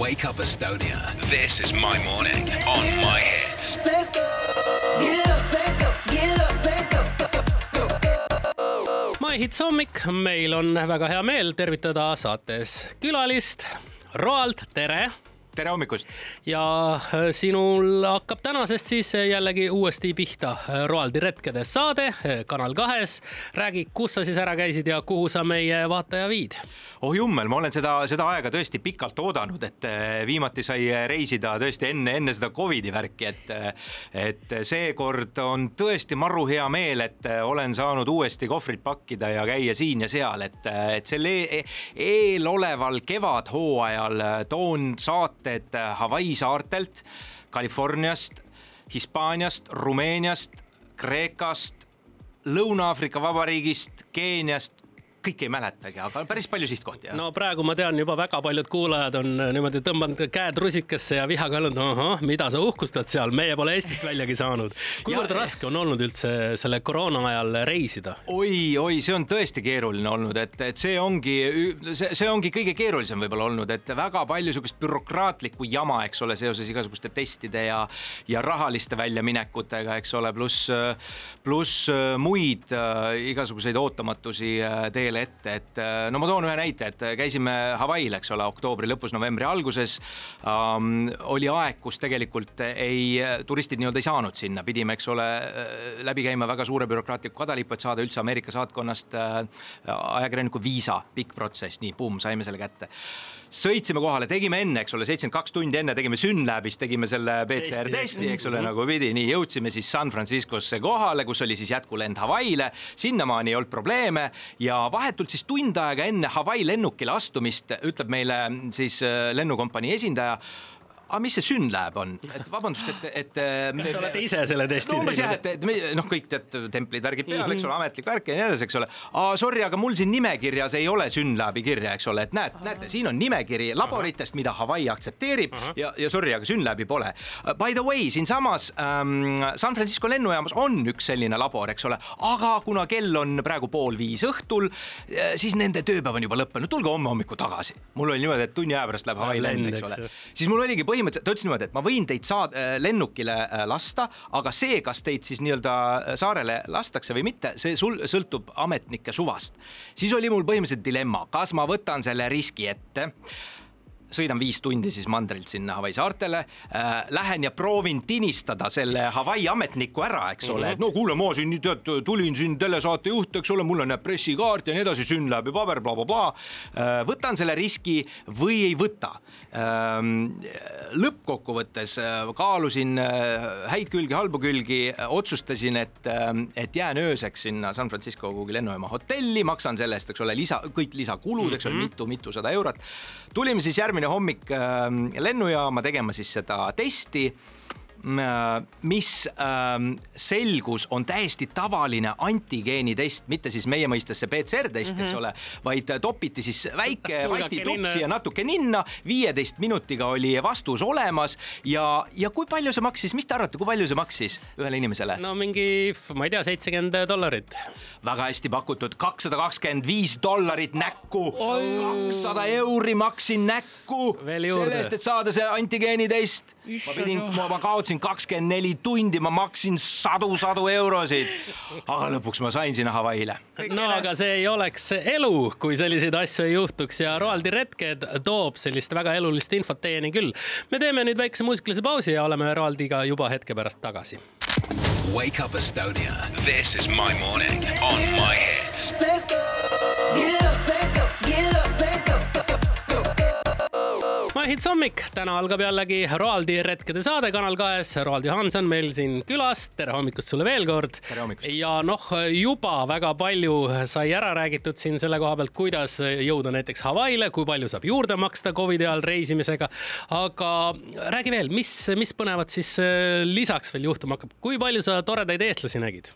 Wake Up Estonia. This is my morning on my hits. Let's go. Get up, let's go. Get up, let's go. My Hits hommik, meil on väga hea meel tervitada saates külalist Roald, tere tere hommikust! ja äh, sinul hakkab tänasest siis jällegi uuesti pihta äh, Roaldi retkede saade äh, Kanal kahes. räägi, kus sa siis ära käisid ja kuhu sa meie vaataja viid? oh jummel, ma olen seda, seda aega tõesti pikalt oodanud, et viimati sai reisida tõesti enne, enne seda Covidi värki, et et seekord on tõesti maru hea meel, et olen saanud uuesti kohvrit pakkida ja käia siin ja seal, et, et sel e eeloleval kevadhooajal toon saate saated äh, Hawaii saartelt, Californiast, Hispaaniast, Rumeeniast, Kreekast, Lõuna-Aafrika Vabariigist, Keeniast, kõike ei mäletagi, aga päris palju sihtkohti. no praegu ma tean juba väga paljud kuulajad on äh, niimoodi tõmmanud käed rusikasse ja vihaga öelnud, ahah, mida sa uhkustad seal, meie pole Eestist väljagi saanud. kuivõrd raske on olnud üldse selle koroona ajal reisida oi,? oi-oi, see on tõesti keeruline olnud, et, et see ongi, see, see ongi kõige keerulisem võib-olla olnud, et väga palju sihukest bürokraatlikku jama, eks ole, seoses igasuguste testide ja, ja rahaliste väljaminekutega, eks ole, pluss, pluss muid äh, igasuguseid ootamatusi äh, teele ette, et äh, no ma toon ühe näite, et äh, käisime Hawaii'l, eks ole, oktoobri lõpus, novembri alguses. Ähm,. oli aeg, kus tegelikult ei, turistid nii-öelda ei saanud sinna, pidime, eks ole, äh, läbi käima väga suure bürokraatliku kadalipu, et saada üldse Ameerika saatkonnast äh, ajakirjaniku viisa, pikk protsess, nii, pumm, saime selle kätte. Sõitsime kohale, tegime enne, eks ole, seitsekümmend kaks tundi enne tegime Synlabis, tegime selle PCR testi, eks. ole, nagu pidi, nii jõudsime siis San Franciscosse kohale, kus oli siis jätkulend Hawaii'le. sinnamaani ei olnud probleeme ja vahetult siis tund aega enne Hawaii lennukile astumist ütleb meile siis äh, lennukompanii esindaja aga mis see Synlab on, et vabandust, et, et. kas te olete ise selle testi teinud? umbes jah, et, et me noh, kõik tead templid, värgid peal mm, -hmm. eks ole, ametlik värk ja nii edasi, eks ole. Sorry, aga mul siin nimekirjas ei ole Synlabi kirja, eks ole, et näed, näete, siin on nimekiri laboritest, mida Hawaii aktsepteerib Aha. ja, ja sorry, aga Synlabi pole. By the way, siinsamas ähm, San Francisco lennujaamas on üks selline labor, eks ole, aga kuna kell on praegu pool viis õhtul, äh, siis nende tööpäev on juba lõppenud, tulge homme hommikul tagasi. mul oli niimoodi, et tunni aja pärast läheb Hawaii lend, eks ole. siis mul oligi põhimõtteliselt põhimõtteliselt ta ütles niimoodi, et ma võin teid saad-, äh, lennukile äh, lasta, aga see, kas teid siis nii-öelda äh, saarele lastakse või mitte, see sul sõltub ametnike suvast. siis oli mul põhimõtteliselt dilemma, kas ma võtan selle riski ette sõidan viis tundi siis mandrilt sinna Hawaii saartele äh,. Lähen ja proovin tinistada selle Hawaii ametniku ära, eks ole mm, -hmm. no kuule, ma siin tead, tulin siin telesaatejuht, eks ole, mul on pressikaart ja nii edasi, Synlabi paber bla, bla, blablabla äh,. võtan selle riski või ei võta äh,. lõppkokkuvõttes äh, kaalusin äh, häid külgi, halbu külgi, otsustasin, et, äh, et jään ööseks sinna San Francisco kuhugi lennujaama hotelli, maksan selle eest, eks ole, lisa, kõik lisakulud, eks ole mm -hmm., mitu-mitusada eurot. tulime siis järgmine järgmine hommik ähm, lennujaama tegema siis seda testi mis ähm, selgus, on täiesti tavaline antigeeni test, mitte siis meie mõistes see PCR test mm, -hmm. eks mhm. ole, vaid topiti siis väike vatitups ja natuke ninna. viieteist minutiga oli vastus olemas ja, ja kui palju see maksis, mis te arvate, kui palju see maksis ühele inimesele? no mingi, ma ei tea, seitsekümmend dollarit. väga hästi pakutud, kakssada kakskümmend viis dollarit näkku, kakssada euri maksin näkku. selle eest, et saada see antigeeni test. ma pidin, ma kaotasin töötasin kakskümmend neli tundi, ma maksin sadu-sadu eurosid. aga lõpuks ma sain sinna Hawaii'le. no aga see ei oleks elu, kui selliseid asju ei juhtuks ja Roaldi retked toob sellist väga elulist infot teieni küll. me teeme nüüd väikese muusikalise pausi ja oleme Roaldiga juba hetke pärast tagasi. Wake up Estonia, this is my morning on hits hommik, täna algab jällegi Roaldi retkede saade Kanal kahes. Roald Johanson meil siin külas, tere hommikust sulle veel kord. ja noh, juba väga palju sai ära räägitud siin selle koha pealt, kuidas jõuda näiteks Hawaii'le, kui palju saab juurde maksta Covidi ajal reisimisega. aga räägi veel, mis, mis põnevat siis lisaks veel juhtuma hakkab, kui palju sa toredaid eestlasi nägid?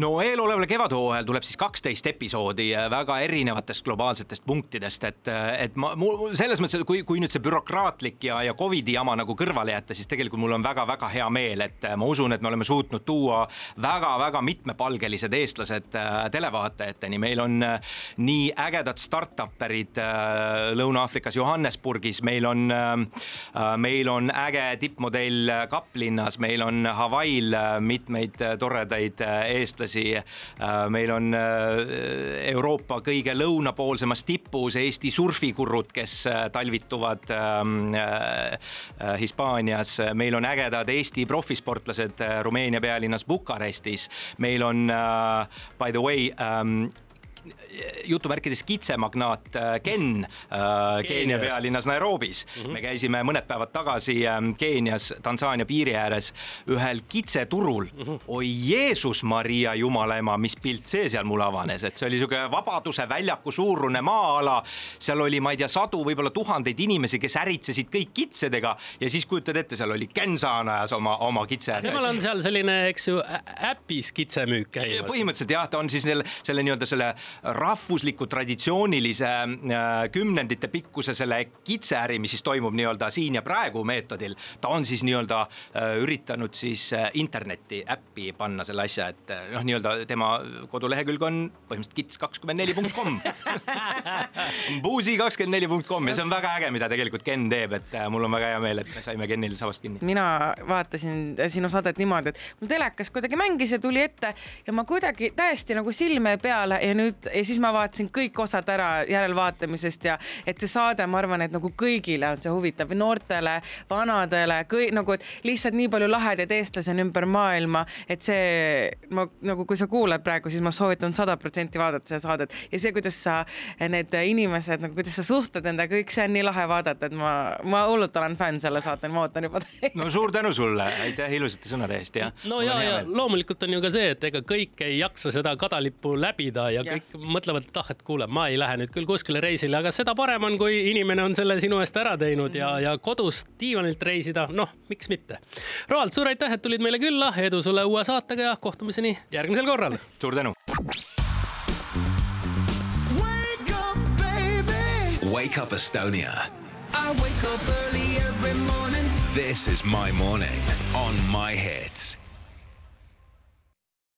No eeloleval kevadhooajal tuleb siis kaksteist episoodi äh, väga erinevatest globaalsetest punktidest, et, äh, et ma, mul selles mõttes, et kui, kui nüüd see bürokraatlik ja, ja Covidi jama nagu kõrvale jätta, siis tegelikult mul on väga-väga hea meel, et äh, ma usun, et me oleme suutnud tuua väga-väga mitmepalgelised eestlased televaatajateni, meil on nii ägedad startup'erid Lõuna-Aafrikas Johannesburgis, meil on, meil on äge tippmodell Kaplinnas, meil on Hawaii'l mitmeid toredaid eestlasi eestlasi. Äh, meil on äh, Euroopa kõige lõunapoolsemas tipus Eesti surfikurud, kes äh, talvituvad ähm, Hispaanias. meil on ägedad Eesti profisportlased Rumeenia pealinnas Bukarestis. meil on by the way ähm, jutumärkides kitsemagnaat äh, Ken äh, Keenia pealinnas Nairobis mm. -hmm. me käisime mõned päevad tagasi ähm, Keenias Tansaania piiri ääres ühel kitseturul mm. -hmm. oi Jeesus Maria Jumala ema, mis pilt see seal mul avanes, et see oli sihuke Vabaduse väljaku suurune maa-ala. seal oli, ma ei tea, sadu, võib-olla tuhandeid inimesi, kes äritsesid kõik kitsedega ja siis kujutad ette, seal oli Gensaan ajas oma, oma kitse. temal on seal selline, eks ju, äpis kitsemüük käimas. põhimõtteliselt jah, ta on siis selle, selle nii-öelda selle rahvusliku traditsioonilise äh, kümnendite pikkuse selle kitseäri, mis siis toimub nii-öelda siin ja praegu meetodil, ta on siis nii-öelda äh, üritanud siis äh, internetti äppi panna selle asja, et noh, nii-öelda tema kodulehekülg on põhimõtteliselt kits kakskümmend neli punkt kom. Buusi kakskümmend neli punkt kom ja see on väga äge, mida tegelikult Ken teeb, et mul on väga hea meel, et me saime Kenil sabast kinni. mina vaatasin sinu saadet niimoodi, et mul telekas kuidagi mängis ja tuli ette ja ma kuidagi täiesti nagu silme peale ja nüüd ja siis ma vaatasin kõik osad ära järelvaatamisest ja et see saade, ma arvan, et nagu kõigile on see huvitav, noortele, vanadele, kõik nagu, et lihtsalt nii palju lahedaid eestlasi on ümber maailma, et see ma nagu, kui sa kuulad praegu, siis ma soovitan sada protsenti vaadata seda saadet ja see, kuidas sa need inimesed nagu, kuidas sa suhtled nendega, kõik see on nii lahe vaadata, et ma, ma hullult olen fänn selle saatel, ma ootan juba no suur tänu sulle, aitäh ilusate sõnade eest ja. no ja, ja loomulikult on ju ka see, et ega kõik ei jaksa seda kadalippu läbida ja, ja. kõik mõtlevad, et ah, et kuule, ma ei lähe nüüd küll kuskile reisile, aga seda parem on, kui inimene on selle sinu eest ära teinud ja, ja kodust diivanilt reisida, noh, miks mitte. Roald, suur aitäh, et tulid meile külla, edu sulle uue saatega ja kohtumiseni järgmisel korral. suur tänu. Wake up Estonia. I wake up early every morning. This is my morning on my hits.